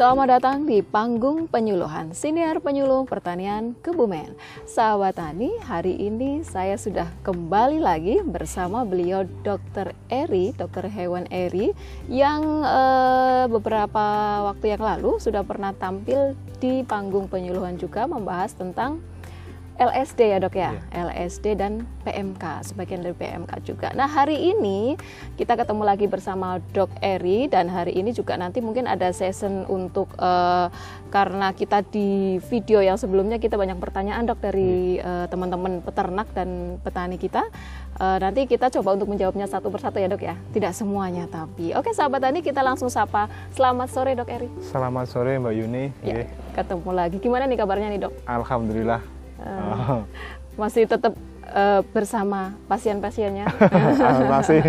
Selamat datang di panggung penyuluhan Siniar Penyuluh Pertanian Kebumen. Sahabat Tani, hari ini saya sudah kembali lagi bersama beliau Dr. Eri, Dr. Hewan Eri yang eh, beberapa waktu yang lalu sudah pernah tampil di panggung penyuluhan juga membahas tentang LSD ya dok ya, yeah. LSD dan PMK, sebagian dari PMK juga. Nah hari ini kita ketemu lagi bersama Dok Eri dan hari ini juga nanti mungkin ada session untuk uh, karena kita di video yang sebelumnya kita banyak pertanyaan dok dari uh, teman-teman peternak dan petani kita. Uh, nanti kita coba untuk menjawabnya satu persatu ya dok ya, tidak semuanya tapi. Oke sahabat tani kita langsung sapa. Selamat sore Dok Eri. Selamat sore Mbak Yuni. Ya, ketemu lagi. Gimana nih kabarnya nih dok? Alhamdulillah Uh, masih tetap uh, bersama pasien-pasiennya. masih.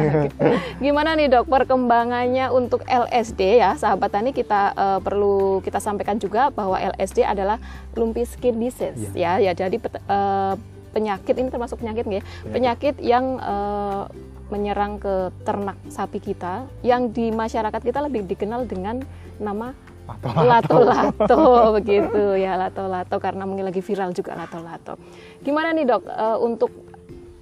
Gimana nih dok perkembangannya untuk LSD ya sahabat tani kita uh, perlu kita sampaikan juga bahwa LSD adalah lumpy skin disease yeah. ya ya jadi uh, penyakit ini termasuk penyakit ya penyakit yang uh, menyerang ke ternak sapi kita yang di masyarakat kita lebih dikenal dengan nama lato-lato begitu ya lato-lato karena mungkin lagi viral juga lato-lato. Gimana nih dok uh, untuk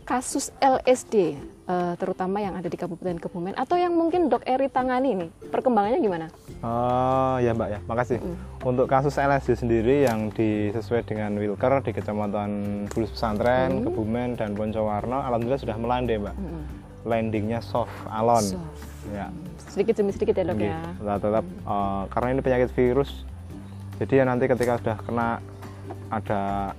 kasus LSD uh, eh, terutama yang ada di Kabupaten Kebumen atau yang mungkin dok Eri tangani nih perkembangannya gimana? Oh ya mbak ya makasih. Mm. Untuk kasus LSD sendiri yang disesuai dengan Wilker di Kecamatan Bulus Pesantren, mm. Kebumen dan Poncowarno, alhamdulillah sudah melandai mbak. Mm. Landingnya soft alon. Soft. Ya sedikit demi sedikit ya dok ya tetap, tetap uh, karena ini penyakit virus jadi ya nanti ketika sudah kena ada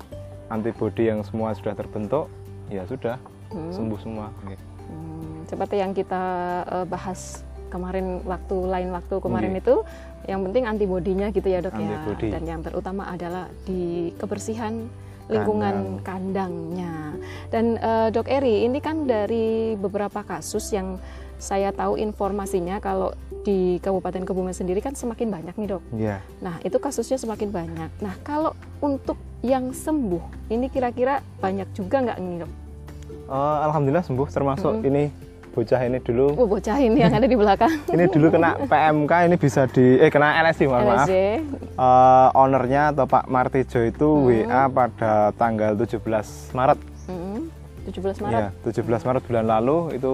antibodi yang semua sudah terbentuk ya sudah hmm. sembuh semua hmm, seperti yang kita uh, bahas kemarin waktu lain waktu kemarin okay. itu yang penting antibodinya gitu ya dok ya. Antibody. ya dan yang terutama adalah di kebersihan lingkungan Kandang. kandangnya dan uh, dok Eri ini kan dari beberapa kasus yang saya tahu informasinya kalau di Kabupaten Kebumen sendiri kan semakin banyak nih dok. Iya. Nah itu kasusnya semakin banyak. Nah kalau untuk yang sembuh ini kira-kira banyak juga nggak nih dok? Uh, Alhamdulillah sembuh termasuk -hmm. ini bocah ini dulu. Oh, bocah ini yang ada di belakang. ini dulu kena PMK ini bisa di eh kena LSD mohon maaf. Uh, ownernya atau Pak Martijo itu hmm. WA pada tanggal 17 Maret. Hmm. 17 Maret. Iya, 17 Maret bulan lalu itu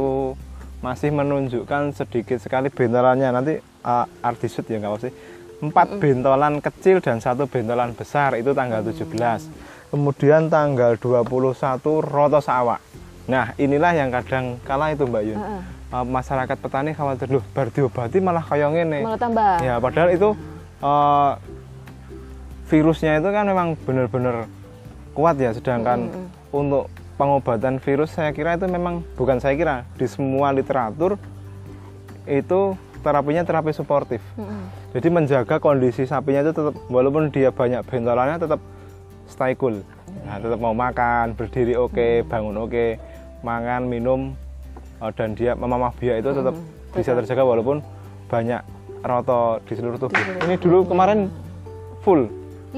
masih menunjukkan sedikit sekali bentolannya. Nanti uh, artisut ya nggak apa sih? Empat mm bentolan kecil dan satu bentolan besar itu tanggal mm. 17 kemudian tanggal 21 roto sawah nah inilah yang kadang kala itu Mbak Yun. Uh Uh, masyarakat petani khawatir loh bar diobati malah kayak gini malah tambah. Ya padahal itu uh, virusnya itu kan memang benar-benar kuat ya sedangkan mm untuk pengobatan virus saya kira itu memang bukan saya kira di semua literatur itu terapinya terapi suportif. Mm-hmm. Jadi menjaga kondisi sapinya itu tetap walaupun dia banyak bentolannya tetap stay cool. Nah, tetap mau makan, berdiri oke, okay, mm-hmm. bangun oke, okay, makan, minum uh, dan dia memamah biak itu tetap mm-hmm. bisa terjaga walaupun banyak roto di seluruh tubuh. Ini dulu kemarin full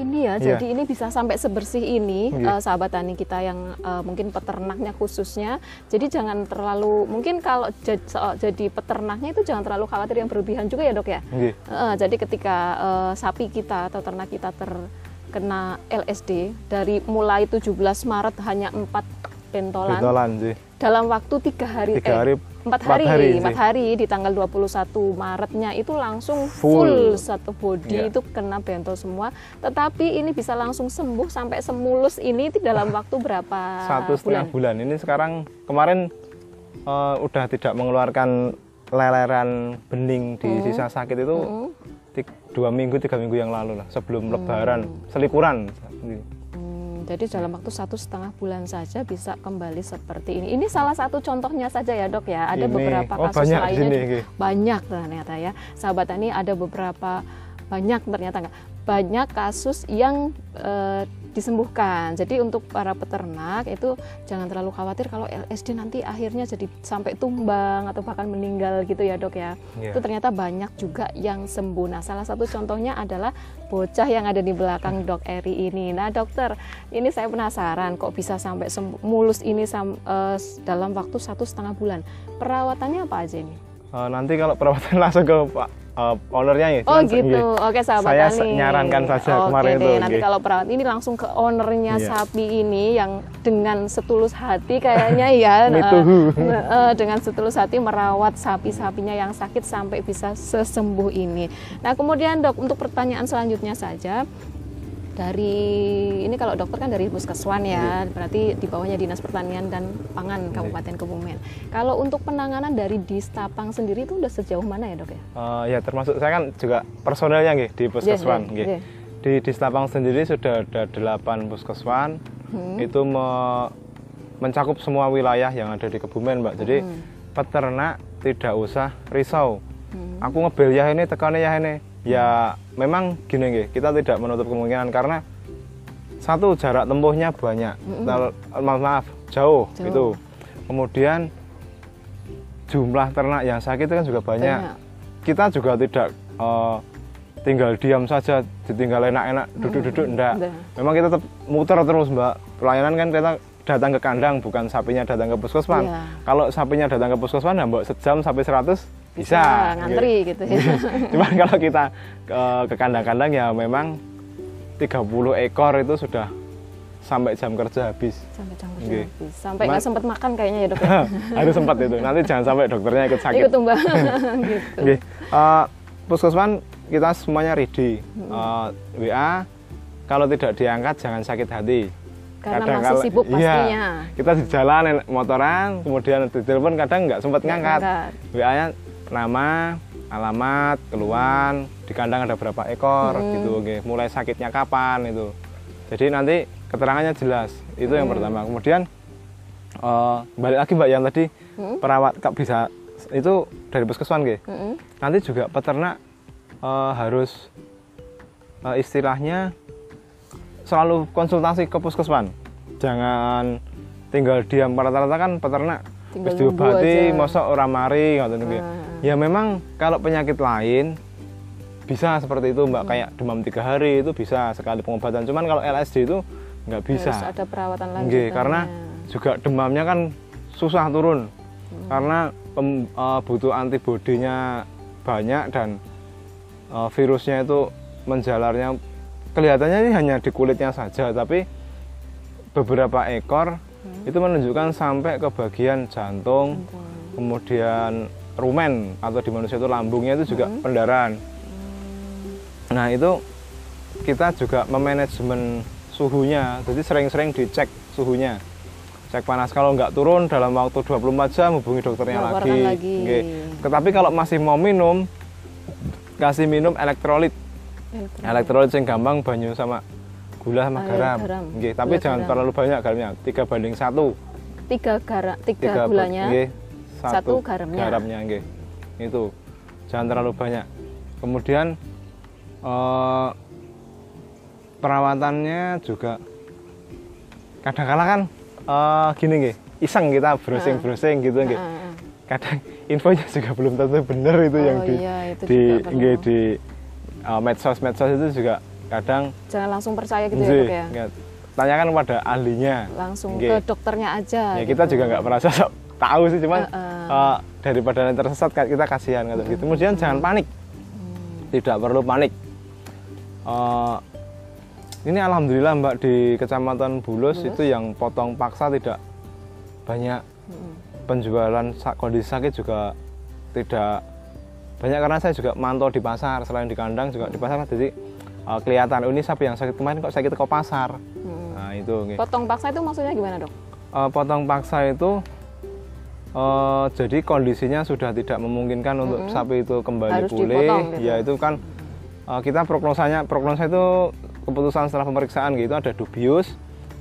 ini ya, yeah. jadi ini bisa sampai sebersih ini yeah. Iya. uh, sahabat tani kita yang uh, mungkin peternaknya khususnya. Jadi jangan terlalu mungkin kalau jadi, jadi peternaknya itu jangan terlalu khawatir yang berlebihan juga ya dok ya. Yeah. Iya. Uh, jadi ketika uh, sapi kita atau ternak kita terkena LSD dari mulai 17 Maret hanya empat pentolan. Pentolan sih. Dalam waktu tiga hari. Tiga hari. Eh, empat hari, hari, empat hari di tanggal 21 Maretnya itu langsung full, full satu body yeah. itu kena bentol semua. Tetapi ini bisa langsung sembuh sampai semulus ini dalam waktu berapa Satu setengah bulan. bulan. Ini sekarang kemarin uh, udah tidak mengeluarkan leleran bening di hmm. sisa sakit itu hmm. dua minggu tiga minggu yang lalu lah sebelum hmm. Lebaran selikuran. Jadi dalam waktu satu setengah bulan saja bisa kembali seperti ini. Ini salah satu contohnya saja ya dok ya. Ada ini. beberapa oh, kasus banyak lainnya sini, banyak ternyata ya. Sahabat ini ada beberapa banyak ternyata enggak banyak kasus yang e, disembuhkan. Jadi untuk para peternak itu jangan terlalu khawatir kalau LSD nanti akhirnya jadi sampai tumbang atau bahkan meninggal gitu ya dok ya. Yeah. Itu ternyata banyak juga yang sembuh. Nah salah satu contohnya adalah bocah yang ada di belakang dok Eri ini. Nah dokter ini saya penasaran kok bisa sampai mulus ini sam, uh, dalam waktu satu setengah bulan. Perawatannya apa aja ini? Uh, nanti kalau perawatan langsung ke Pak uh, ownernya ya. Oh gitu. nggih. Oke sahabat Saya Tani. nyarankan saja Oke kemarin deh, itu. Nanti nggih. kalau perawat ini langsung ke ownernya Iya. sapi ini yang dengan setulus hati kayaknya ya. Too. eh, dengan setulus hati merawat sapi-sapinya yang sakit sampai bisa sesembuh ini. Nah kemudian dok untuk pertanyaan selanjutnya saja dari ini kalau dokter kan dari Puskeswan ya, berarti di bawahnya Dinas Pertanian dan Pangan Kabupaten Kebumen. Kalau untuk penanganan dari Distapang sendiri itu udah sejauh mana ya dok ya? Uh, ya termasuk saya kan juga personelnya nggih di puskeswan Iya, nggih. iya. Di di Stapang sendiri sudah ada delapan puskeswan. Hmm. Itu me- mencakup semua wilayah yang ada di Kebumen, Mbak. Jadi Hmm. peternak tidak usah risau. Hmm. Aku ngebel ya ini, tekannya ya ini. Ya memang gini nggih, kita tidak menutup kemungkinan karena satu jarak tempuhnya banyak. Tel- maaf, maaf, jauh, Jauh. itu. Kemudian jumlah ternak yang sakit itu kan juga banyak Banyak. kita juga tidak eh, tinggal diam saja ditinggal enak-enak duduk-duduk enggak Enggak. memang kita tetap muter terus mbak pelayanan kan kita datang ke kandang bukan sapinya datang ke puskesmas Iya. kalau sapinya datang ke puskesmas ya mbak sejam sampai 100 bisa, Bisa, ngantri gitu ya. cuman kalau kita ke, ke kandang-kandang ya memang 30 ekor itu sudah sampai jam kerja habis sampai jam kerja Nggih. habis. sampai nggak sempat makan kayaknya ya dok ya harus sempat itu nanti jangan sampai dokternya ikut sakit ikut tumbang gitu Nggih. Eh, puskesman kita semuanya ready. Eh, WA kalau tidak diangkat jangan sakit hati. karena Kadang masih sibuk iya, pastinya kita di jalan motoran, kemudian ditelepon kadang nggak sempat ngangkat. WA-nya nama, alamat, keluhan, di kandang ada berapa ekor Hmm. gitu, nggih. mulai sakitnya kapan itu. Jadi nanti keterangannya jelas. Itu yang Hmm. pertama. Kemudian eh, balik lagi Mbak yang tadi Hmm. perawat kak bisa itu dari puskesman nggih Mm-mm. nanti juga peternak eh, harus eh, istilahnya selalu konsultasi ke puskesman jangan tinggal diam rata-rata kan peternak nunggu diobati mosok ora mari ngoten. Ah. Ya memang kalau penyakit lain bisa seperti itu Hmm. mbak kayak demam tiga hari itu bisa sekali pengobatan. Cuman kalau LSD itu nggak bisa. harus ada perawatan lanjutan Nggih, karena juga demamnya kan susah turun. Karena pem- eh, butuh antibodinya banyak dan eh, virusnya itu menjalarnya kelihatannya ini hanya di kulitnya saja, tapi beberapa ekor itu menunjukkan sampai ke bagian jantung, kemudian rumen atau di manusia itu lambungnya itu juga pendarahan. Nah, itu kita juga memanajemen suhunya. Jadi sering-sering dicek suhunya. Cek panas. Kalau nggak turun dalam waktu 24 jam hubungi dokternya Laporkan lagi, lagi. Nggih. tetapi kalau masih mau minum kasih minum elektrolit. Elektrolit. Yang gampang banyu sama gula sama garam, garam. Nggih, tapi Gula jangan garam. terlalu banyak garamnya. Tiga banding satu. Tiga garam tiga, tiga gulanya satu garamnya. garamnya nggih. itu jangan terlalu banyak kemudian eh, perawatannya juga kadang-kala kan eh, gini nggih iseng kita browsing browsing gitu nggih kadang infonya juga belum tentu benar itu Oh yang di iya, itu di nggih, di eh, medsos medsos itu juga kadang jangan langsung percaya gitu ya dok ya nggih, tanyakan kepada ahlinya langsung Nggih. ke dokternya aja ya gitu. kita juga nggak merasa sok tahu sih cuman Heeh. eh, daripada nanti tersesat kita kasihan gitu. gitu. kemudian jangan panik Hmm. tidak perlu panik Eh, ini alhamdulillah mbak di kecamatan Bulus, itu yang potong paksa tidak banyak penjualan kondisi sakit juga tidak banyak karena saya juga mantau di pasar selain di kandang juga di pasar jadi eh, kelihatan oh, ini sapi yang sakit kemarin kok sakit kok pasar Mm-mm. nah itu nggih. potong paksa itu maksudnya gimana dok Eh, potong paksa itu eh, jadi kondisinya sudah tidak memungkinkan untuk sapi itu kembali Harus pulih. dipotong gitu. Ya itu kan eh, kita prognosanya prognosa itu keputusan setelah pemeriksaan gitu ada dubius,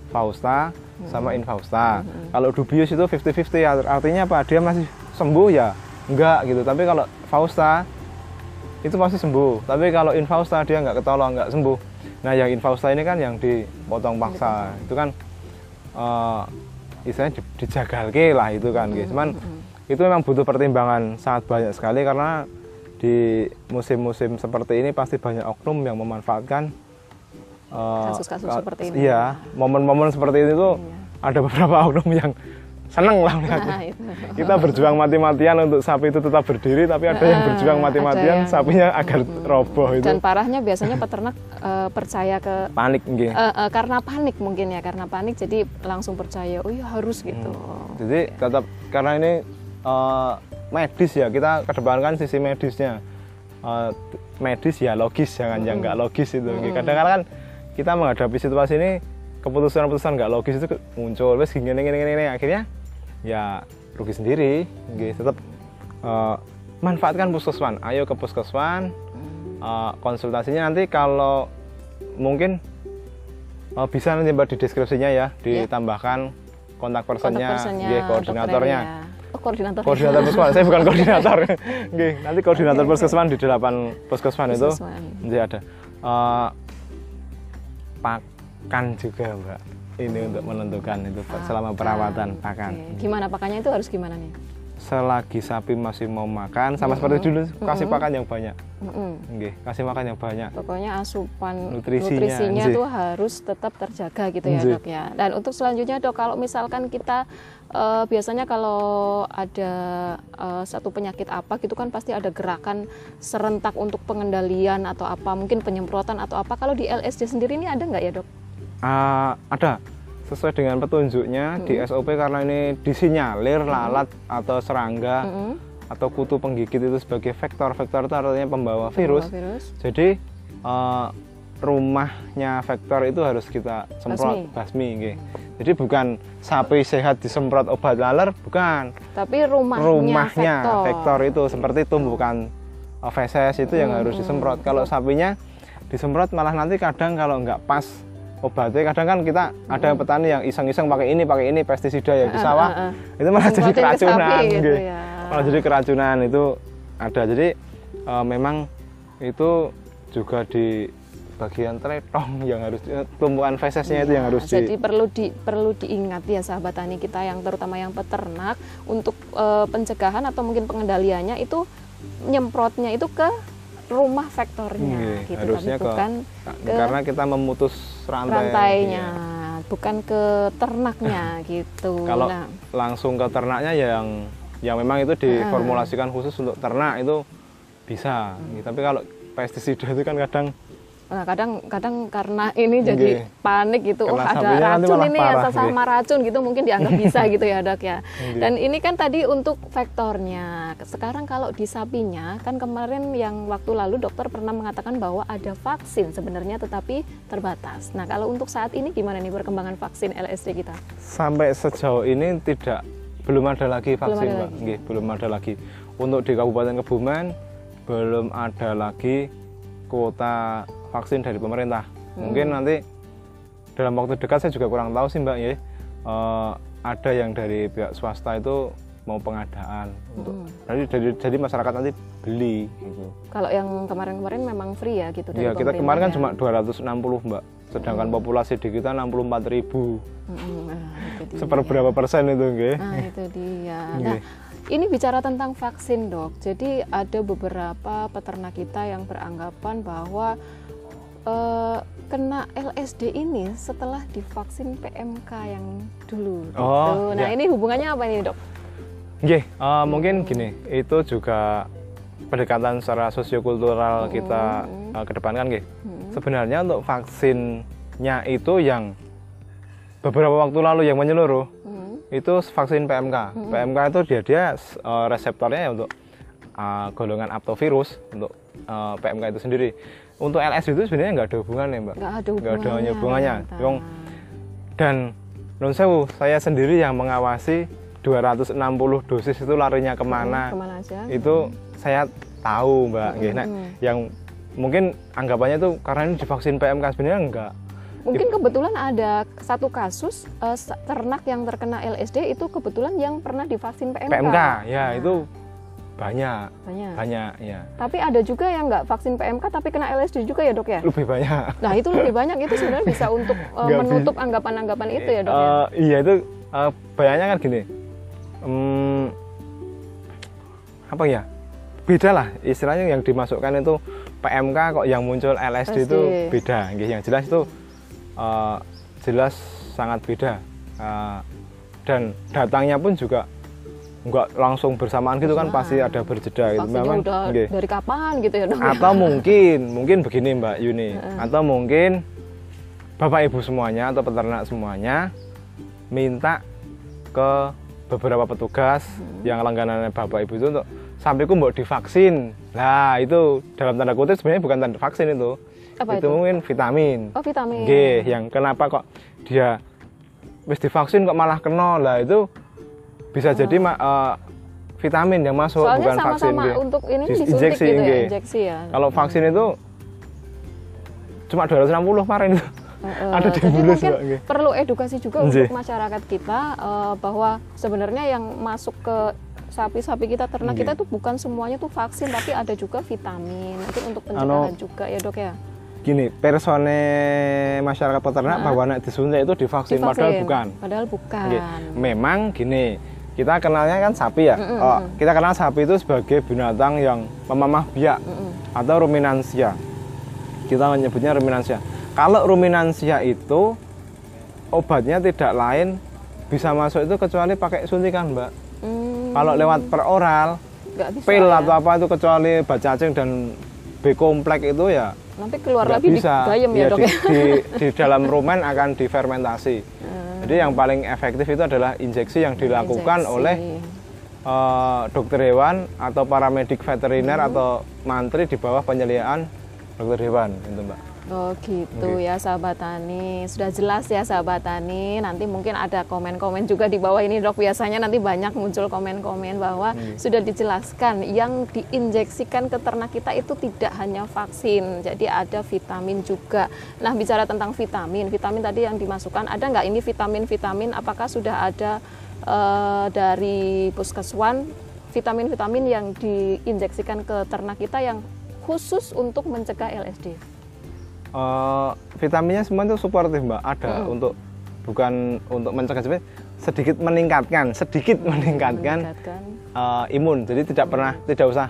fausta, sama infausta. Kalau dubius itu 50-50 art- artinya apa? Dia masih sembuh ya? Enggak gitu. Tapi kalau fausta itu pasti sembuh. Tapi kalau infausta dia nggak ketolong, nggak sembuh. Nah yang infausta ini kan yang dipotong paksa. Itu kan eh istilahnya di- dijagalke lah itu kan gitu. Cuman itu memang butuh pertimbangan sangat banyak sekali karena di musim-musim seperti ini pasti banyak oknum yang memanfaatkan eh, Kasus-kasus ka- seperti ini. Iya, momen-momen seperti ini tuh ada beberapa oknum yang seneng lah. Nah, itu. Kita berjuang mati-matian untuk sapi itu tetap berdiri, tapi ada yang Ah, berjuang mati-matian yang- sapinya agar roboh itu. Dan parahnya biasanya peternak eh, percaya ke Panik nggih. eh, eh, karena panik mungkin ya, karena panik jadi langsung percaya, oh iya harus gitu. Jadi tetap karena ini eh, medis ya, kita kedepankan sisi medisnya. Eh, medis ya logis, jangan yang nggak logis itu. nggih. Kadang-kadang kan kita menghadapi situasi ini keputusan-keputusan nggak logis itu muncul, wes gini gini gini, gini. akhirnya ya rugi sendiri. nggih. Tetap eh, manfaatkan puskeswan. Ayo ke puskeswan. eh, konsultasinya nanti kalau mungkin eh, bisa nanti mbak di deskripsinya ya ditambahkan kontak personnya, dokter koordinatornya. Ya. Oh, koordinator. Koordinator puskeswan, saya bukan koordinator. Nggih, nanti koordinator puskeswan di delapan puskeswan itu nanti ada Eh, pakan juga, Mbak. Ini untuk menentukan itu Pak, selama perawatan pakan. Gimana pakannya itu harus gimana nih? Selagi sapi masih mau makan, sama seperti dulu kasih pakan yang banyak. Mm-mm. Nggih, kasih makan yang banyak. Pokoknya asupan Nutrisinya, nutrisinya, tuh harus tetap terjaga gitu ya dok ya. Dan untuk selanjutnya dok, kalau misalkan kita eh, biasanya kalau ada eh, satu penyakit apa gitu kan pasti ada gerakan serentak untuk pengendalian atau apa, mungkin penyemprotan atau apa. Kalau di LSD sendiri ini ada nggak ya dok? Ah, ada sesuai dengan petunjuknya di SOP karena ini disinyalir lalat atau serangga Mm-mm. atau kutu penggigit itu sebagai vektor vektor itu artinya pembawa virus Bawa virus. jadi eh, rumahnya vektor itu harus kita semprot Basmi. basmi, jadi bukan sapi sehat disemprot obat laler bukan Tapi rumahnya, rumahnya vektor. vektor itu seperti tumbukan eh, feses itu yang harus disemprot kalau sapinya disemprot malah nanti kadang kalau nggak pas obatnya kadang kan kita ada petani yang iseng-iseng pakai ini pakai ini pestisida ya di Ah, sawah ah, ah. itu malah jadi keracunan gitu nggih. ya. malah jadi keracunan itu ada jadi eh, memang itu juga di bagian tretong yang harus tumbuhan fesesnya itu yang harus Nah, Jadi di perlu di perlu diingat ya sahabat tani kita yang terutama yang peternak untuk eh, pencegahan atau mungkin pengendaliannya itu nyemprotnya itu ke rumah vektornya Nggih, gitu harusnya tapi ke- bukan ke karena kita memutus rantai rantainya, iya. bukan ke ternaknya gitu. kalau Nah, langsung ke ternaknya yang yang memang itu diformulasikan khusus untuk ternak itu bisa Hmm. tapi kalau pestisida itu kan kadang Nah, kadang kadang karena ini jadi Nggih. panik gitu, oh ada racun ini parah, ya sama racun gitu mungkin dianggap bisa gitu ya dok ya. Nggih. Dan ini kan tadi untuk vektornya. Sekarang kalau di sapinya kan kemarin yang waktu lalu dokter pernah mengatakan bahwa ada vaksin sebenarnya tetapi terbatas. Nah kalau untuk saat ini gimana nih perkembangan vaksin LSD kita? sampai sejauh ini tidak belum ada lagi Belum vaksin ada Mbak. lagi. Nggih, belum ada lagi untuk di Kabupaten Kebumen belum ada lagi kuota vaksin dari pemerintah Hmm. mungkin nanti dalam waktu dekat saya juga kurang tahu sih mbak ya Eh, ada yang dari pihak swasta itu mau pengadaan untuk Hmm. jadi, jadi jadi masyarakat nanti beli gitu. Kalau yang kemarin-kemarin memang free ya gitu dari Iya kita kemarin kan cuma pemerintah 260 mbak, sedangkan populasi di kita 64 ribu. ya. Mm-mm, nah. Seperberapa persen itu nggih? Nah, itu dia. Nah, Nggih. ini bicara tentang vaksin, Dok. Jadi ada beberapa peternak kita yang beranggapan bahwa eh, kena LSD ini setelah divaksin PMK yang dulu. gitu. Oh, Nah, iya. ini hubungannya apa ini, Dok? Nggih, eh, mungkin gini, itu juga pendekatan secara sosiokultural kita eh, kedepankan nggih. Sebenarnya untuk vaksinnya itu yang beberapa waktu lalu yang menyeluruh Hmm. itu vaksin PMK. PMK itu dia dia eh, reseptornya ya untuk eh, golongan aptovirus untuk eh, PMK itu sendiri. Untuk LS itu sebenarnya nggak ada hubungannya, Mbak. Nggak ada Nggak hubungannya. ada hubungannya. Wong, dan non sewu, saya sendiri yang mengawasi 260 dosis itu larinya ke mana. Ke mana aja? Itu saya tahu, Mbak. Nek, Mm-mm. yang mungkin anggapannya itu karena ini divaksin PMK sebenarnya enggak. Mungkin kebetulan ada satu kasus sa- ternak yang terkena LSD itu kebetulan yang pernah divaksin PMK. PMK, ya Nah, itu banyak, banyak. banyak ya. Tapi ada juga yang nggak vaksin PMK tapi kena LSD juga ya dok ya? Lebih banyak. Nah itu lebih banyak itu sebenarnya bisa untuk uh, menutup anggapan-anggapan itu ya dok ya? Eh, iya itu eh, banyaknya kan gini. Hmm, apa ya? Beda lah istilahnya yang dimasukkan itu PMK kok yang muncul LSD itu beda. Yang jelas itu eh, jelas sangat beda. Eh, dan datangnya pun juga nggak langsung bersamaan gitu kan pasti ada berjeda gitu. Memang udah nggih. dari kapan gitu ya ya? atau mungkin mungkin begini Mbak Yuni atau mungkin Bapak Ibu semuanya atau peternak semuanya minta ke beberapa petugas yang langganannya Bapak Ibu itu untuk sapiku mau divaksin nah itu dalam tanda kutip sebenarnya bukan tanda vaksin itu Apa itu itu? mungkin vitamin Oh vitamin. Nggih, yang kenapa kok dia wis divaksin kok malah kena lah itu bisa jadi ma- eh, vitamin yang masuk Soalnya bukan vaksin sama-sama nggih. untuk ini Dis- disuntik injeksi, gitu ya, injeksi ya. Kalau vaksin itu cuma 260 kemarin itu. Heeh, ada di jadi mungkin nggih. perlu edukasi juga Nggih. untuk masyarakat kita eh, bahwa sebenarnya yang masuk ke sapi-sapi kita ternak Nggih. kita tuh bukan semuanya tuh vaksin tapi ada juga vitamin mungkin untuk pencegahan Ano- juga ya dok ya Gini, persone masyarakat peternak bahwa nek disuntik itu divaksin, padahal Divaksin. bukan. padahal bukan Nggih. Memang gini, kita kenalnya kan sapi ya. Oh, kita kenal sapi itu sebagai binatang yang memamah biak atau ruminansia. Kita menyebutnya ruminansia. Kalau ruminansia itu obatnya tidak lain bisa masuk itu kecuali pakai suntikan, Mbak. Hmm, Kalau lewat per oral, nggak bisa pil ya. atau apa itu kecuali bacacing dan B komplek itu ya nanti keluar lagi bisa. di gayem ya Iya, dok di, ya di, di dalam rumen akan difermentasi. Jadi yang paling efektif itu adalah injeksi yang dilakukan Injeksi. oleh eh, dokter hewan atau paramedik veteriner Hmm. atau mantri di bawah penyeliaan dokter hewan, itu mbak. Oh gitu Oke. ya sahabat tani. Sudah jelas ya sahabat tani. Nanti mungkin ada komen-komen juga di bawah ini dok. Biasanya nanti banyak muncul komen-komen bahwa Sudah dijelaskan Yang diinjeksikan ke ternak kita itu tidak hanya vaksin Jadi ada vitamin juga. Nah bicara tentang vitamin Vitamin tadi yang dimasukkan Ada nggak ini vitamin-vitamin? Apakah sudah ada eh, dari puskeswan Vitamin-vitamin yang diinjeksikan ke ternak kita Yang khusus untuk mencegah LSD Eh, vitaminnya semua itu suportif mbak, ada untuk bukan untuk mencegah tapi sedikit meningkatkan, sedikit meningkatkan meningkatkan eh, imun. Jadi tidak pernah tidak usah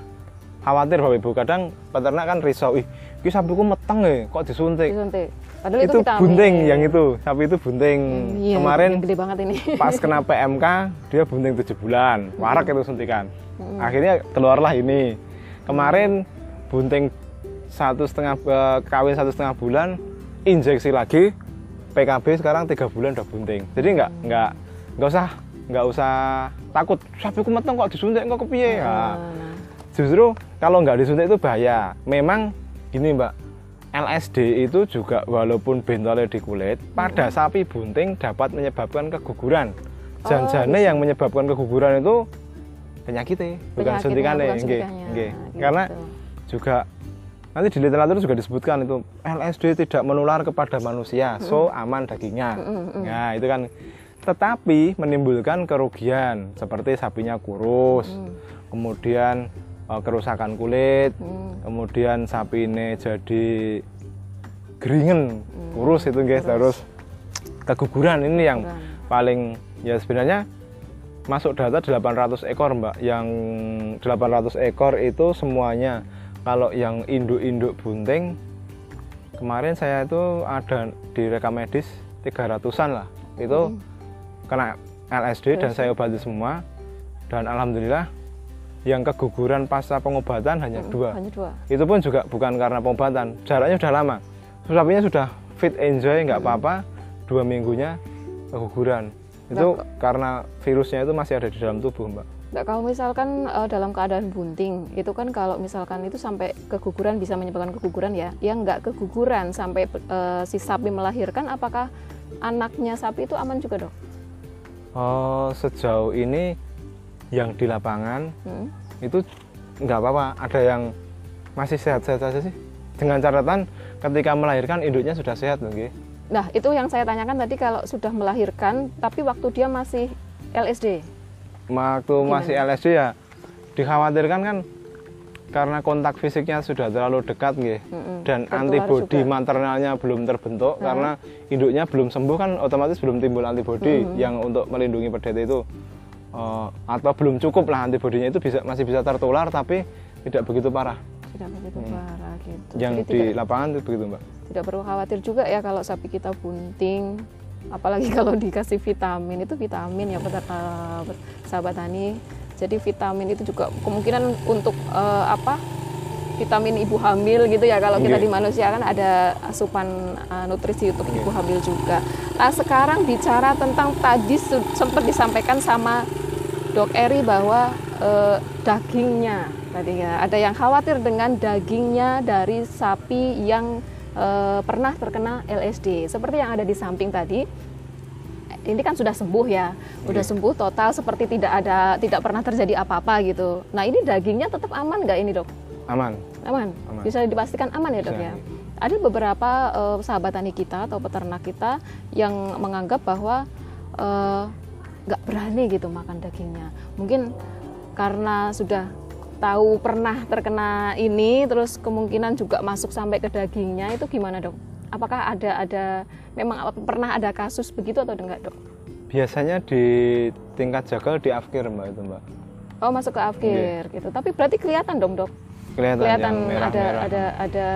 khawatir bapak ibu. Kadang peternak kan risau, ih, ini sapiku meteng ya, kok disuntik. disuntik. Padahal itu, itu vitamin. bunting yang itu, sapi itu bunting. Iya, Kemarin gede banget ini. pas kena PMK dia bunting 7 bulan, warak itu suntikan. Akhirnya keluarlah ini. Kemarin bunting satu setengah eh, kawin satu setengah bulan, injeksi lagi, PKB sekarang tiga bulan udah bunting. Jadi nggak nggak nggak usah nggak usah takut. Sapiku meteng kok disuntik kok kepiye? Nah, Nah, justru kalau nggak disuntik itu bahaya. Memang gini mbak, LSD itu juga walaupun bentolnya di kulit, pada sapi bunting dapat menyebabkan keguguran. Janjane yang menyebabkan keguguran itu penyakitnya, bukan penyakitnya, suntikannya. bukan suntikannya. nggih. Gitu. Karena juga nanti di literatur juga disebutkan itu LSD tidak menular kepada manusia, so aman dagingnya. Nah itu kan, tetapi menimbulkan kerugian seperti sapinya kurus, kemudian eh, kerusakan kulit, Hmm. kemudian sapi ini jadi geringen, kurus itu guys, terus keguguran. Ini yang paling ya sebenarnya masuk data 800 ekor mbak. Yang 800 ekor itu semuanya kalau yang induk-induk bunting kemarin saya itu ada di rekam medis 300an lah. Itu kena LSD dan saya obati semua. Dan alhamdulillah yang keguguran pasca pengobatan hanya dua. hanya dua. itu pun juga bukan karena pengobatan. Jaraknya sudah lama. Sapinya sudah fit enjoy nggak apa-apa. Dua minggunya keguguran. Itu karena virusnya itu masih ada di dalam tubuh mbak Nggak, kalau misalkan eh, dalam keadaan bunting, itu kan kalau misalkan itu sampai keguguran bisa menyebabkan keguguran ya. Yang nggak keguguran sampai eh, si sapi melahirkan, apakah anaknya sapi itu aman juga dok? Oh, sejauh ini yang di lapangan Hmm? itu nggak apa-apa ada yang masih sehat-sehat saja sih dengan catatan ketika melahirkan induknya sudah sehat nggih. Nah itu yang saya tanyakan tadi kalau sudah melahirkan, tapi waktu dia masih LSD. Waktu masih LSD ya dikhawatirkan kan karena kontak fisiknya sudah terlalu dekat nggih. Mm-mm, dan tertular antibodi maternalnya belum terbentuk karena induknya belum sembuh kan otomatis belum timbul antibodi yang untuk melindungi pendeta itu. Eh, atau belum cukup lah antibodinya itu bisa masih bisa tertular tapi tidak begitu parah. Tidak begitu parah gitu. yang Jadi di tidak, lapangan itu begitu mbak. Tidak perlu khawatir juga ya kalau sapi kita bunting apalagi kalau dikasih vitamin itu vitamin ya betul sahabat tani jadi vitamin itu juga kemungkinan untuk uh, apa vitamin ibu hamil gitu ya. Kalau kita di manusia kan ada asupan uh, nutrisi untuk ibu hamil juga. Nah sekarang bicara tentang tadi sempat disampaikan sama Dok Eri bahwa uh, dagingnya. Tadi ya ada yang khawatir dengan dagingnya dari sapi yang uh, pernah terkena LSD seperti yang ada di samping tadi ini kan sudah sembuh ya, udah sembuh total seperti tidak ada tidak pernah terjadi apa-apa gitu. Nah ini dagingnya tetap aman nggak ini dok? Aman. Aman. aman. Bisa dipastikan aman ya dok ya. Ada beberapa uh, sahabat tani kita atau peternak kita yang menganggap bahwa nggak uh, berani gitu makan dagingnya. Mungkin karena sudah tahu pernah terkena ini, terus kemungkinan juga masuk sampai ke dagingnya itu gimana dok? Apakah ada ada memang pernah ada kasus begitu atau enggak dok? Biasanya di tingkat jagal di afkir mbak itu mbak. Oh masuk ke afkir yeah. gitu. Tapi berarti kelihatan dong dok? Kelihatan, kelihatan merah, ada, merah. ada ada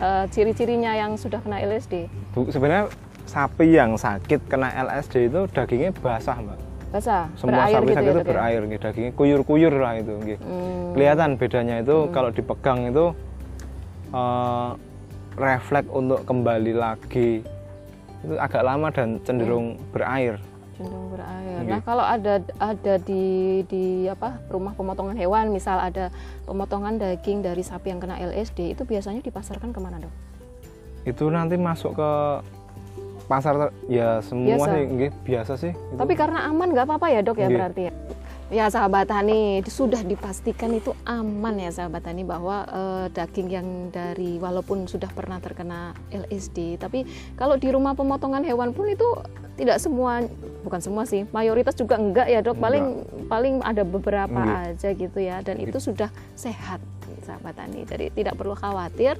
uh, ciri-cirinya yang sudah kena LSD. Bu, sebenarnya sapi yang sakit kena LSD itu dagingnya basah mbak. Basah. Semua berair sapi gitu sakit ya, itu berair, ya? dagingnya kuyur-kuyur lah itu. Hmm. Kelihatan bedanya itu hmm. kalau dipegang itu uh, refleks untuk kembali lagi itu agak lama dan cenderung hmm. berair cenderung berair. Nah, kalau ada ada di di apa rumah pemotongan hewan, misal ada pemotongan daging dari sapi yang kena LSD, itu biasanya dipasarkan ke mana dok? Itu nanti masuk ke pasar ya semua biasa. sih, nggih, biasa sih. Itu. Tapi karena aman nggak apa-apa ya dok ya berarti ya? Ya sahabat tani sudah dipastikan itu aman ya sahabat tani bahwa eh, daging yang dari walaupun sudah pernah terkena LSD tapi kalau di rumah pemotongan hewan pun itu tidak semua bukan semua sih mayoritas juga enggak ya dok paling enggak. paling ada beberapa enggak. aja gitu ya dan itu sudah sehat sahabat tani jadi tidak perlu khawatir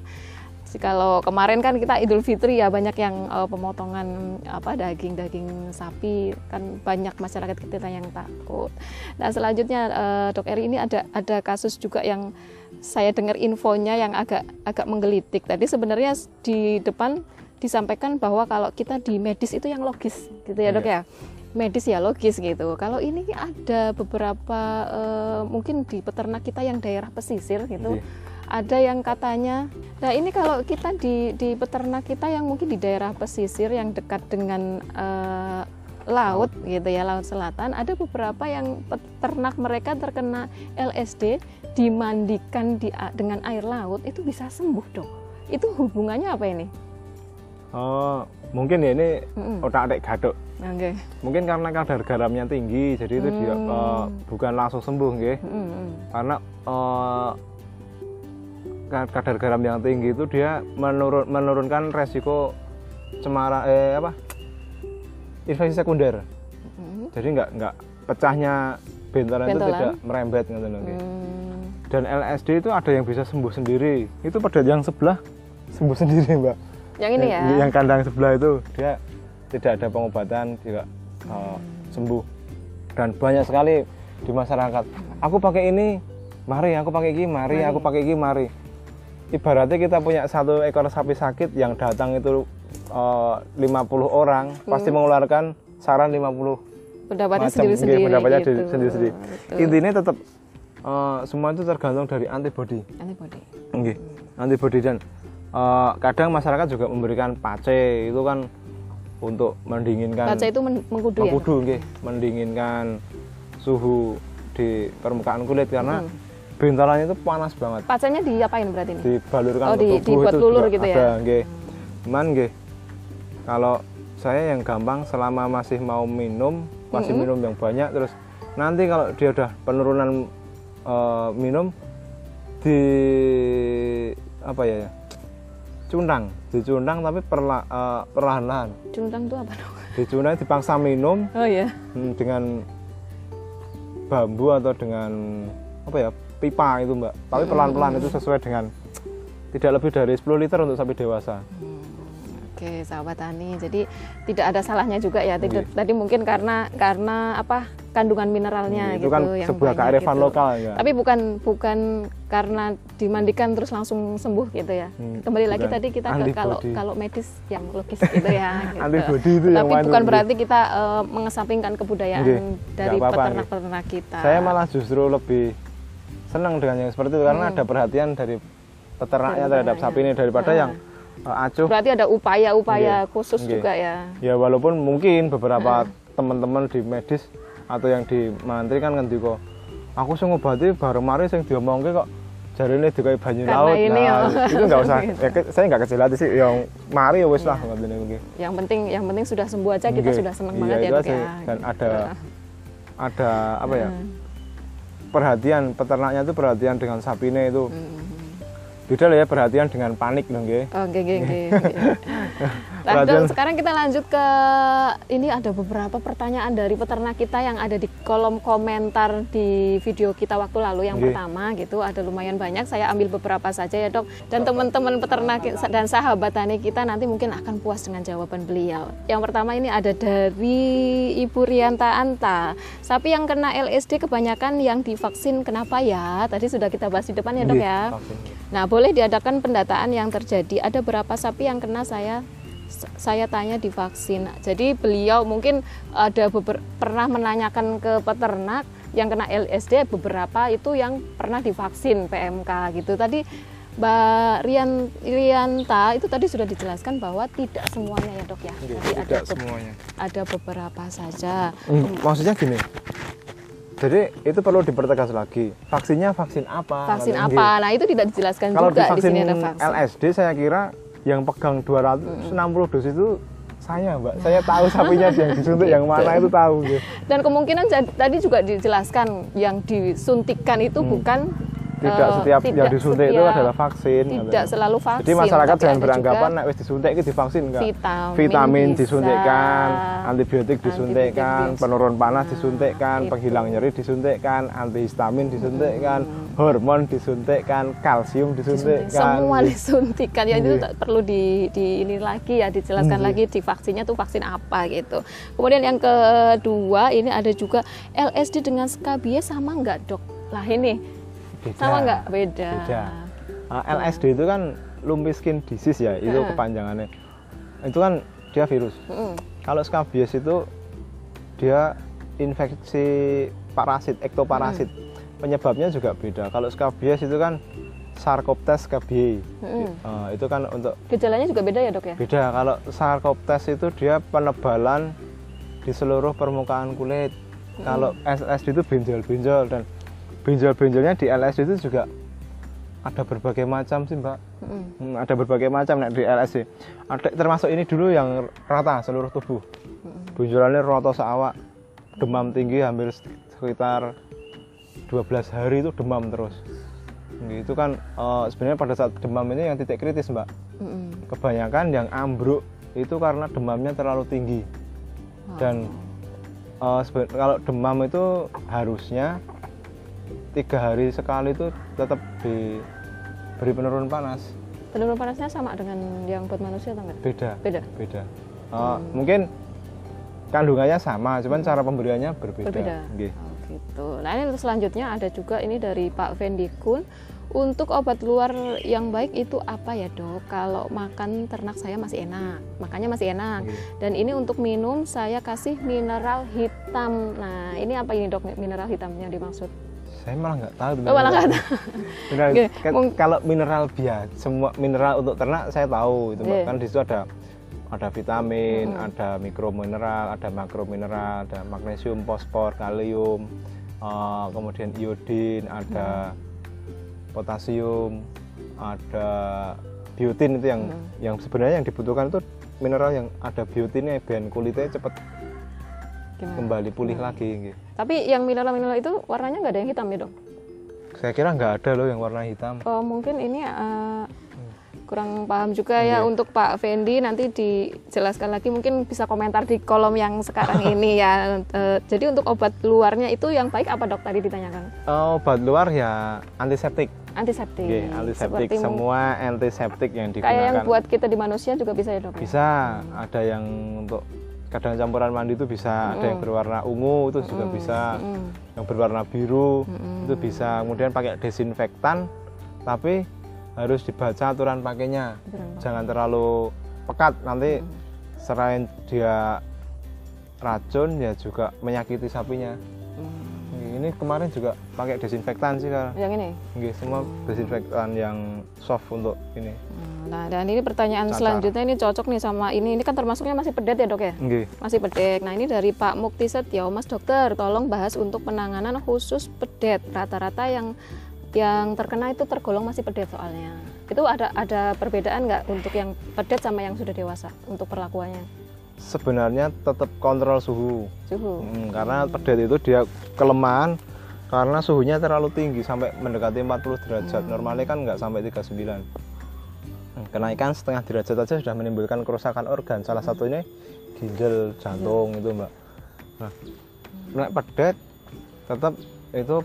kalau kemarin kan kita Idul Fitri ya banyak yang uh, pemotongan apa daging-daging sapi kan banyak masyarakat kita yang takut. Nah selanjutnya uh, Dok Eri ini ada ada kasus juga yang saya dengar infonya yang agak agak menggelitik. Tadi sebenarnya di depan disampaikan bahwa kalau kita di medis itu yang logis gitu ya Dok iya. ya medis ya logis gitu. Kalau ini ada beberapa uh, mungkin di peternak kita yang daerah pesisir gitu. Iya ada yang katanya nah ini kalau kita di di peternak kita yang mungkin di daerah pesisir yang dekat dengan uh, laut gitu ya laut selatan ada beberapa yang peternak mereka terkena LSD dimandikan di dengan air laut itu bisa sembuh dong itu hubungannya apa ini oh mungkin ya ini mm otak adik gadok okay. mungkin karena kadar garamnya tinggi jadi itu mm. dia uh, bukan langsung sembuh gitu mm -mm. karena uh, kadar garam yang tinggi itu dia menurun menurunkan resiko cemara eh apa infeksi sekunder hmm. jadi nggak nggak pecahnya bentolan, bentolan. itu tidak merembet gitu loh hmm. dan LSD itu ada yang bisa sembuh sendiri itu pada yang sebelah sembuh sendiri mbak yang ini ya yang kandang sebelah itu dia tidak ada pengobatan juga hmm. uh, sembuh dan banyak sekali di masyarakat aku pakai ini mari aku pakai ini mari, mari. aku pakai ini mari ibaratnya kita punya satu ekor sapi sakit yang datang itu uh, 50 orang hmm. pasti mengeluarkan saran 50 pendapatnya sendiri-sendiri pendapatnya gitu. sendiri-sendiri intinya tetap uh, semua itu tergantung dari antibody antibody okay. hmm. antibody dan uh, kadang masyarakat juga memberikan pace itu kan untuk mendinginkan pace itu mengkudu, mengkudu ya? okay. mendinginkan suhu di permukaan kulit karena hmm Bentolannya itu panas banget. Pacanya diapain berarti ini? Dibalurkan oh, di, tubuh dibuat itu lulur gitu ya? Ada, nggih. Cuman nggih. Kalau saya yang gampang selama masih mau minum, masih mm -hmm. minum yang banyak terus nanti kalau dia udah penurunan uh, minum di apa ya? Cundang, dicundang tapi perla, uh, perlahan-lahan. Cundang itu apa dong? Dicundang dipaksa minum. Oh iya. Dengan bambu atau dengan apa ya pipa itu mbak tapi pelan-pelan itu sesuai dengan tidak lebih dari 10 liter untuk sapi dewasa hmm, Oke, sahabat tani. Jadi tidak ada salahnya juga ya. Tidak, tadi mungkin karena karena apa kandungan mineralnya itu gitu kan yang sebuah banyak kearifan gitu. lokal ya Tapi bukan bukan karena dimandikan terus langsung sembuh gitu ya. Hmm, Kembali lagi tadi kita ke kalau kalau medis yang logis gitu ya. gitu. Antibody itu yang Tapi main bukan tuh. berarti kita eh, mengesampingkan kebudayaan Nggih, dari peternak-peternak kita. saya malah justru lebih senang dengan yang seperti itu karena Hmm. ada perhatian dari peternaknya Dari terhadap peternaknya. sapi ini daripada Ah. yang uh, acuh Berarti ada upaya-upaya Nggih, khusus nggih. juga ya. ya walaupun mungkin beberapa teman-teman di medis atau yang di mantri kan ngendiko aku sing ngobati bareng mari sing diomongke kok jarine dikai banyu Karena laut ini, nah oh. itu nggak usah Gitu. ya, saya nggak kecil hati sih yang mari ya wis lah ngene iki Yang penting yang penting sudah sembuh aja kita Nggih. sudah senang Iya, banget ya dok aja. ya. dan Gitu. ada ada apa ya Hmm. Perhatian peternaknya itu perhatian dengan sapine itu Hmm. beda lah ya perhatian dengan panik dong nggih. Oh, oke, oke, oke. Dok, sekarang kita lanjut ke ini ada beberapa pertanyaan dari peternak kita yang ada di kolom komentar di video kita waktu lalu. Yang Nggih. pertama gitu ada lumayan banyak saya ambil beberapa saja ya dok. Dan teman-teman peternak dan sahabat tani kita nanti mungkin akan puas dengan jawaban beliau. Yang pertama ini ada dari Ibu Rianta Anta. Sapi yang kena LSD kebanyakan yang divaksin kenapa ya? Tadi sudah kita bahas di depan ya dok Nggih, ya. vaksin. Nah, boleh diadakan pendataan yang terjadi. Ada berapa sapi yang kena saya saya tanya divaksin. Jadi beliau mungkin ada beber- pernah menanyakan ke peternak yang kena LSD beberapa itu yang pernah divaksin PMK gitu. Tadi Mbak Rian Rianta itu tadi sudah dijelaskan bahwa tidak semuanya ya dok ya. Jadi ada tidak be- semuanya. ada beberapa saja. Hmm, maksudnya gini. Jadi itu perlu dipertegas lagi. Vaksinnya vaksin apa? Vaksin apa? Nah itu tidak dijelaskan Kalau juga di sini ada vaksin. LSD saya kira yang pegang 260 dosis itu saya, Mbak. Saya tahu sapinya yang disuntik yang mana itu tahu gitu. Dan kemungkinan tadi juga dijelaskan yang disuntikkan itu bukan Hmm. Tidak eh, setiap yang tidak disuntik itu setiap- adalah vaksin. Tidak katanya. selalu vaksin. Jadi masyarakat jangan beranggapan nek wis disuntik itu divaksin enggak. Vitamin Vitamin bisa. disuntikkan, antibiotik disuntikkan, Antibiotik penurun panas Nah, disuntikkan, itu. penghilang nyeri disuntikkan, antihistamin disuntikkan, hormon disuntikkan, kalsium disuntik. disuntikkan. Semua disuntikan ya itu Iya. tak perlu di, di ini lagi ya dijelaskan Iya. lagi di vaksinnya tuh vaksin apa gitu. Kemudian yang kedua ini ada juga LSD dengan skabies sama nggak dok? Lah ini Beda. sama nggak beda? Beda. Ah, LSD itu kan lumpy skin disease ya, itu kepanjangannya. Itu kan dia virus. Mm-mm. Kalau skabies itu dia infeksi parasit, ektoparasit. Penyebabnya juga beda. Kalau skabies itu kan Sarcoptes scabiei. Mm-mm. Eh, itu kan untuk Gejalanya juga beda ya dok ya? beda. Kalau Sarcoptes itu dia penebalan di seluruh permukaan kulit. Kalau LSD itu benjol-benjol dan benjol-benjolnya di LSD itu juga ada berbagai macam sih mbak. Hmm, ada berbagai macam nek di LSD. Ada termasuk ini dulu yang rata seluruh tubuh. Benjolannya rata seawak, demam tinggi hampir sekitar 12 hari itu demam terus. Itu kan eh, sebenarnya pada saat demam ini yang titik kritis mbak. Mm-mm. Kebanyakan yang ambruk itu karena demamnya terlalu tinggi. Dan eh, kalau demam itu harusnya tiga hari sekali itu tetap diberi penurun panas. Penurun panasnya sama dengan yang buat manusia atau enggak? Beda. Beda. beda. Eh, Mungkin kandungannya sama, cuman cara pemberiannya berbeda. Berbeda. Nggih. Oh, gitu. Nah ini untuk selanjutnya ada juga ini dari Pak Fendi Kun. Untuk obat luar yang baik itu apa ya dok? Kalau makan ternak saya masih enak, makanya masih enak. Dan ini untuk minum saya kasih mineral hitam. Nah ini apa ini dok mineral hitamnya dimaksud? Saya malah nggak tahu. Oh, malah nggak tahu. Mineral, kan kalau mineral biasa, semua mineral untuk ternak saya tahu itu. Nggih. kan di situ ada ada vitamin, Mm-mm. ada mikromineral, ada makromineral, ada magnesium, fosfor, kalium, eh, kemudian iodin, ada potasium, ada biotin itu yang Mm. yang sebenarnya yang dibutuhkan itu mineral yang ada biotinnya biar kulitnya cepat Gimana? kembali pulih Hmm. lagi. gitu. Tapi yang mineral-mineral itu warnanya nggak ada yang hitam ya dok? Saya kira nggak ada loh yang warna hitam. Oh, mungkin ini eh, kurang paham juga ya Iya. untuk Pak Fendi nanti dijelaskan lagi mungkin bisa komentar di kolom yang sekarang ini ya. Eh, jadi untuk obat luarnya itu yang baik apa dok tadi ditanyakan? Eh, obat luar ya antiseptik. Antiseptik. Oke, antiseptik Seperti semua antiseptik yang kayak yang digunakan. buat kita di manusia juga bisa ya dok? ya? Bisa, ada yang untuk kadang campuran mandi itu bisa ada yang berwarna ungu itu juga bisa. Yang berwarna biru itu bisa. Kemudian pakai desinfektan tapi harus dibaca aturan pakainya. Jangan terlalu pekat. Nanti selain dia racun ya juga menyakiti sapinya ini kemarin juga pakai desinfektan sih kan Yang ini? Nggih, semua desinfektan yang soft untuk ini. Hmm, Nah, dan ini pertanyaan Cacar. selanjutnya ini cocok nih sama ini. Ini kan termasuknya masih pedet ya dok ya? Nggih. Masih pedek. Nah ini dari Pak Mukti Setio, Mas Dokter, tolong bahas untuk penanganan khusus pedet. Rata-rata yang yang terkena itu tergolong masih pedet soalnya. Itu ada ada perbedaan nggak untuk yang pedet sama yang sudah dewasa untuk perlakuannya? Sebenarnya tetap kontrol suhu. Suhu. Hmm, karena pedet itu dia kelemahan karena suhunya terlalu tinggi sampai mendekati 40 derajat. Normalnya kan nggak sampai 39. Hmm, Kenaikan setengah derajat saja sudah menimbulkan kerusakan organ. Salah satunya ginjal, jantung itu, Mbak. Nah, nek pedet tetap itu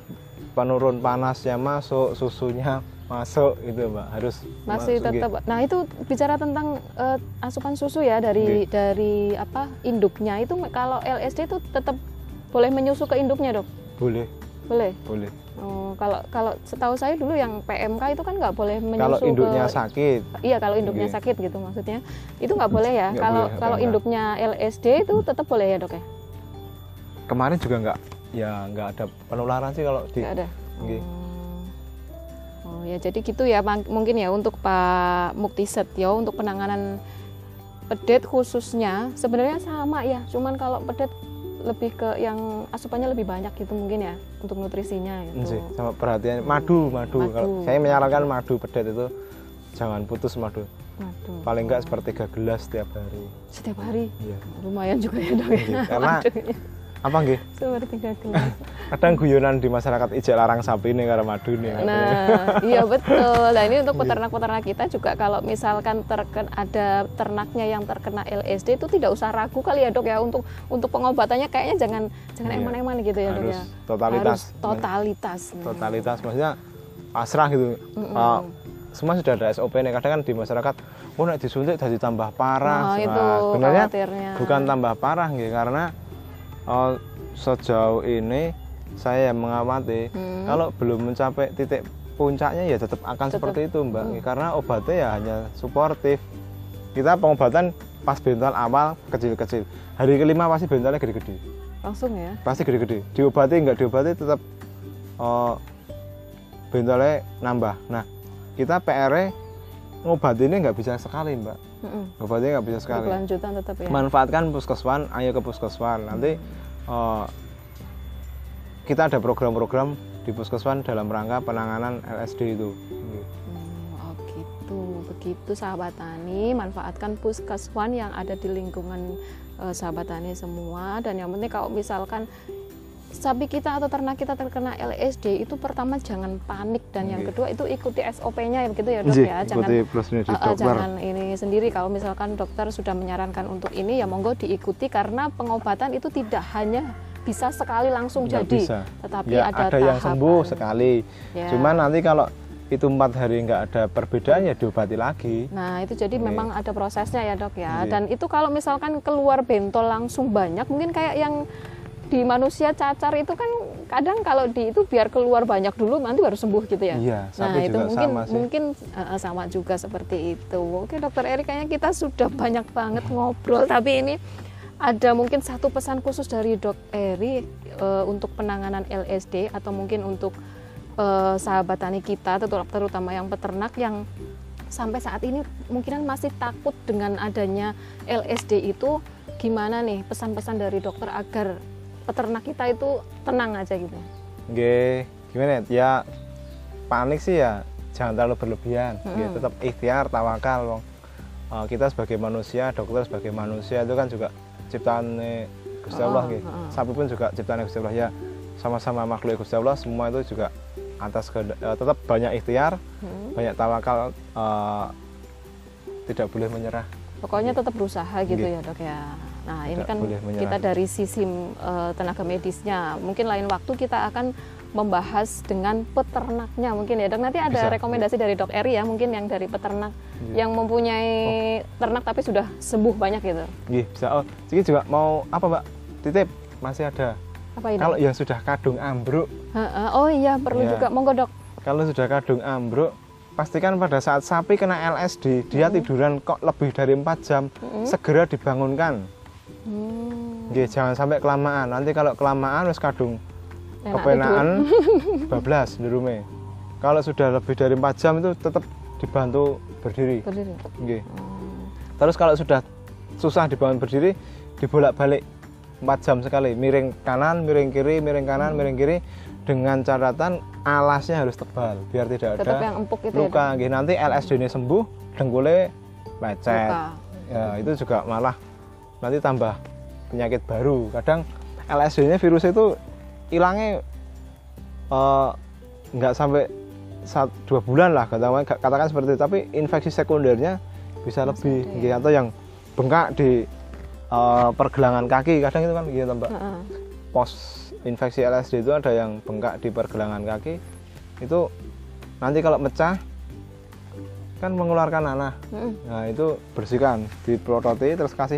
penurun panasnya masuk, susunya masuk itu, Mbak. Harus Masih masuk, tetap. Nah itu bicara tentang eh, asupan susu ya dari dari apa induknya itu kalau LSD itu tetap boleh menyusu ke induknya dok? boleh, Boleh. boleh. Oh, kalau kalau setahu saya dulu yang PMK itu kan nggak boleh menyusu Kalau induknya ke sakit, iya kalau induknya Oke. sakit gitu maksudnya itu nggak boleh ya Nggak kalau boleh, kalau induknya LSD itu tetap boleh ya dok ya kemarin juga nggak ya nggak ada penularan sih kalau di nggak ada. Ya. Jadi gitu ya mungkin ya untuk Pak Mukti Setio untuk penanganan pedet khususnya sebenarnya sama ya. Cuman kalau pedet lebih ke yang asupannya lebih banyak gitu mungkin ya untuk nutrisinya gitu. sih sama perhatian madu madu. Madu. kalau saya menyarankan madu pedet itu jangan putus madu. Waduh. paling nggak sepertiga gelas setiap hari. Setiap hari? Iya. lumayan juga ya dok ya. Iya, karena- Madunya. Apa nggih? Sepertiga gelas kadang guyonan di masyarakat ijek larang sapi nih karena madu nih Nah, iya betul. Nah, ini untuk peternak-peternak kita juga kalau misalkan terkena ada ternaknya yang terkena LSD itu tidak usah ragu kali ya, Dok ya. Untuk untuk pengobatannya kayaknya jangan jangan Iya. eman-eman gitu ya, Dok harus ya. totalitas. Harus totalitas. Nah, totalitas maksudnya pasrah gitu. Ah, semua sudah ada SOP nih. Kadang kan di masyarakat oh nek disuntik jadi tambah parah. Nah, itu sebenarnya bukan tambah parah gitu karena eh, sejauh ini saya yang mengamati Hmm. kalau belum mencapai titik puncaknya ya tetap akan Tetap. seperti itu mbak Hmm. karena obatnya ya hanya suportif kita pengobatan pas bental awal kecil-kecil hari kelima pasti bentalnya gede-gede Langsung ya. pasti gede-gede diobati nggak diobati tetap eh, bentalnya nambah nah kita PR ngobatinnya nggak bisa sekali mbak Mm-mm. ngobatinnya nggak bisa sekali tetap ya. manfaatkan puskeswan ayo ke puskeswan nanti eh, kita ada program-program di puskeswan dalam rangka penanganan LSD itu Hmm, oh gitu, begitu sahabat tani, manfaatkan puskeswan yang ada di lingkungan eh, sahabat tani semua. Dan yang penting kalau misalkan sapi kita atau ternak kita terkena LSD itu pertama jangan panik dan yang Oke. kedua itu ikuti SOP-nya begitu ya dok Nggih, ya, jangan eh, dokter. jangan ini sendiri kalau misalkan dokter sudah menyarankan untuk ini ya monggo diikuti karena pengobatan itu tidak hanya bisa sekali langsung Nggak jadi, bisa. tetapi ya ada, ada, yang sembuh sekali Ya. cuman nanti kalau itu empat hari nggak ada perbedaan ya diobati lagi Nah, itu jadi Oke. memang ada prosesnya ya, Dok ya. Oke. Dan itu kalau misalkan keluar bentol langsung banyak, mungkin kayak yang di manusia cacar itu kan kadang kalau di itu biar keluar banyak dulu nanti baru sembuh gitu ya. Iya, nah, itu mungkin sama sih. mungkin uh, sama juga seperti itu. Oke, Dokter Eri kayaknya kita sudah banyak banget ngobrol tapi ini ada mungkin satu pesan khusus dari Dok Eri uh, untuk penanganan LSD atau mungkin untuk uh, sahabat tani kita terut- terutama yang peternak yang sampai saat ini mungkinan masih takut dengan adanya LSD itu gimana nih pesan-pesan dari dokter agar peternak kita itu tenang aja gitu. Nggih, gimana ya? ya panik sih ya jangan terlalu berlebihan Mm-mm. Nggih, tetap ikhtiar tawakal wong Eh, kita sebagai manusia dokter sebagai manusia itu kan juga ciptaan Gusti Allah Oh, nggih. oh. sapi pun juga ciptaan Gusti Allah ya sama-sama makhluk Gusti Allah semua itu juga atas kehendak- eh, tetap banyak ikhtiar Hmm. banyak tawakal eh, tidak boleh menyerah Pokoknya tetap berusaha gitu Nggih. ya dok ya. Nah, ini kan kita dari sisi eh, tenaga medisnya. Mungkin lain waktu kita akan membahas dengan peternaknya mungkin ya dok. Nanti ada Bisa. rekomendasi dari dok Eri ya mungkin yang dari peternak Iya. yang mempunyai ternak tapi sudah sembuh banyak gitu. Nggih, bisa. Oh, Ciki juga mau apa, Mbak? Titip, masih ada. Apa ini? Kalau yang sudah kadung ambruk. Oh iya perlu Iya. juga monggo dok. kalau sudah kadung ambruk, pastikan pada saat sapi kena LSD, dia tiduran kok lebih dari 4 jam, segera dibangunkan. Hmm, Nggih, jangan sampai kelamaan. Nanti kalau kelamaan wis kadung kepenaan bablas di rumah. Kalau sudah lebih dari 4 jam itu tetap dibantu berdiri. Berdiri. Nggih. Hmm. Terus kalau sudah susah dibangun berdiri, dibolak-balik 4 jam sekali, miring kanan, miring kiri, miring kanan, Hmm. miring kiri dengan catatan alasnya harus tebal biar tidak Tetap ada yang empuk itu luka. ya. Nanti LSD ini sembuh, dengkulnya lecet. Luka. Ya, itu juga malah nanti tambah penyakit baru. Kadang LSD-nya virus itu hilangnya eh, nggak sampai sat- dua bulan lah katakan, katakan seperti itu. Tapi infeksi sekundernya bisa Masih lebih ada ya? gitu. atau yang bengkak di eh, pergelangan kaki kadang itu kan gitu mbak. Heeh. Pos infeksi LSD itu ada yang bengkak di pergelangan kaki itu nanti kalau mecah kan mengeluarkan nanah Mm-mm. Nah itu bersihkan, diprototi terus kasih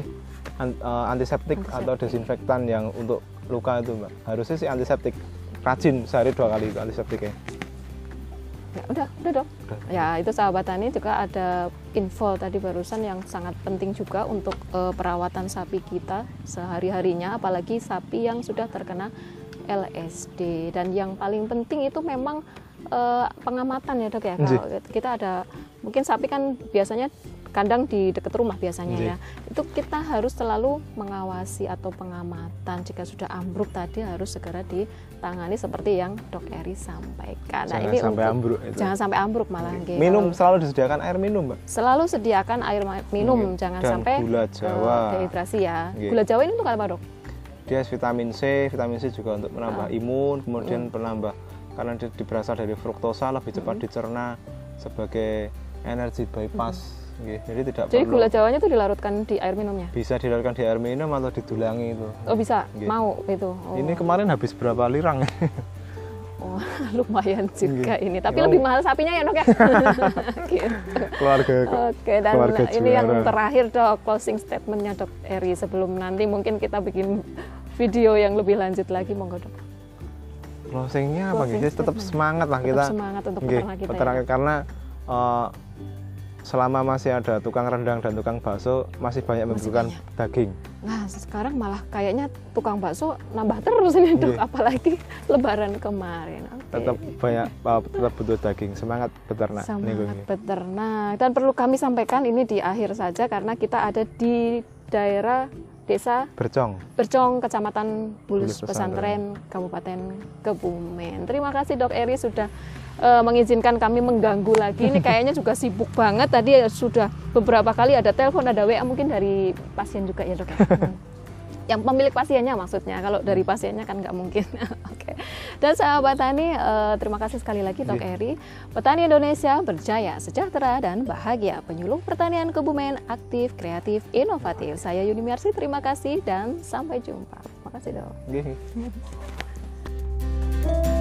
eh, antiseptik, atau desinfektan yang untuk luka itu mbak. Harusnya sih antiseptik, rajin sehari dua kali itu antiseptiknya. Ya, udah, udah dok. Ya itu sahabat tani juga ada info tadi barusan yang sangat penting juga untuk eh, perawatan sapi kita sehari harinya, apalagi sapi yang sudah terkena LSD dan yang paling penting itu memang eh, pengamatan ya dok ya. Nggih. Kalau kita ada mungkin sapi kan biasanya kandang di dekat rumah biasanya Nggih. ya. Itu kita harus selalu mengawasi atau pengamatan jika sudah ambruk tadi harus segera ditangani seperti yang dok Eri sampaikan. Nah, Jangan ini sampai untuk- ambruk itu. Jangan sampai ambruk malah. nggih. Minum Kalau- selalu disediakan air minum mbak. Selalu sediakan air minum, Nggih. jangan Dan sampai gula eh, Jawa. dehidrasi ya. Nggih. Gula Jawa ini untuk apa dok? Dia vitamin C, vitamin C juga untuk menambah Ah. imun, kemudian penambah karena dia di- berasal dari fruktosa lebih cepat dicerna sebagai energi bypass. Jadi tidak Jadi perlu gula Jawanya itu dilarutkan di air minumnya. bisa dilakukan di air minum atau didulangi itu. Oh bisa, Nggih. mau itu. Oh. Ini kemarin habis berapa lirang? Oh, lumayan juga Nggih. ini. Tapi Ya, lebih oh. mahal sapinya ya dok ya. Gitu. Keluarga Oke dan Keluarga ini yang juara. terakhir dok closing statementnya dok Eri sebelum nanti mungkin kita bikin video yang lebih lanjut lagi monggo dok. closingnya apa gitu? Tetap semangat lah Tetap kita. semangat untuk peternak kita. peternak ya. karena eh, selama masih ada tukang rendang dan tukang bakso masih banyak Masih membutuhkan banyak. daging. Nah, sekarang malah kayaknya tukang bakso nambah terus ini dok, Iya. apalagi lebaran kemarin. Oke. Tetap banyak eh, tetap butuh daging. Semangat peternak. Niku Semangat nggih. beternak. Dan perlu kami sampaikan ini di akhir saja karena kita ada di daerah desa Bercong. Bercong, Kecamatan Bulus Bulus Pesantren, Kabupaten Kebumen. Terima kasih Dok Eri sudah eh, mengizinkan kami mengganggu lagi. Ini kayaknya juga sibuk banget. Tadi sudah beberapa kali ada telepon, ada WA mungkin dari pasien juga ya Dok. ya? Hmm. Yang pemilik pasiennya maksudnya. Kalau dari pasiennya kan nggak mungkin. Oke. Dan sahabat tani, eh, terima kasih sekali lagi Dok Iya. Eri. Petani Indonesia berjaya, sejahtera dan bahagia. Penyuluh pertanian Kebumen aktif, kreatif, inovatif. Saya Yuni Mersi, terima kasih dan sampai jumpa. Terima kasih Dok. Nggih.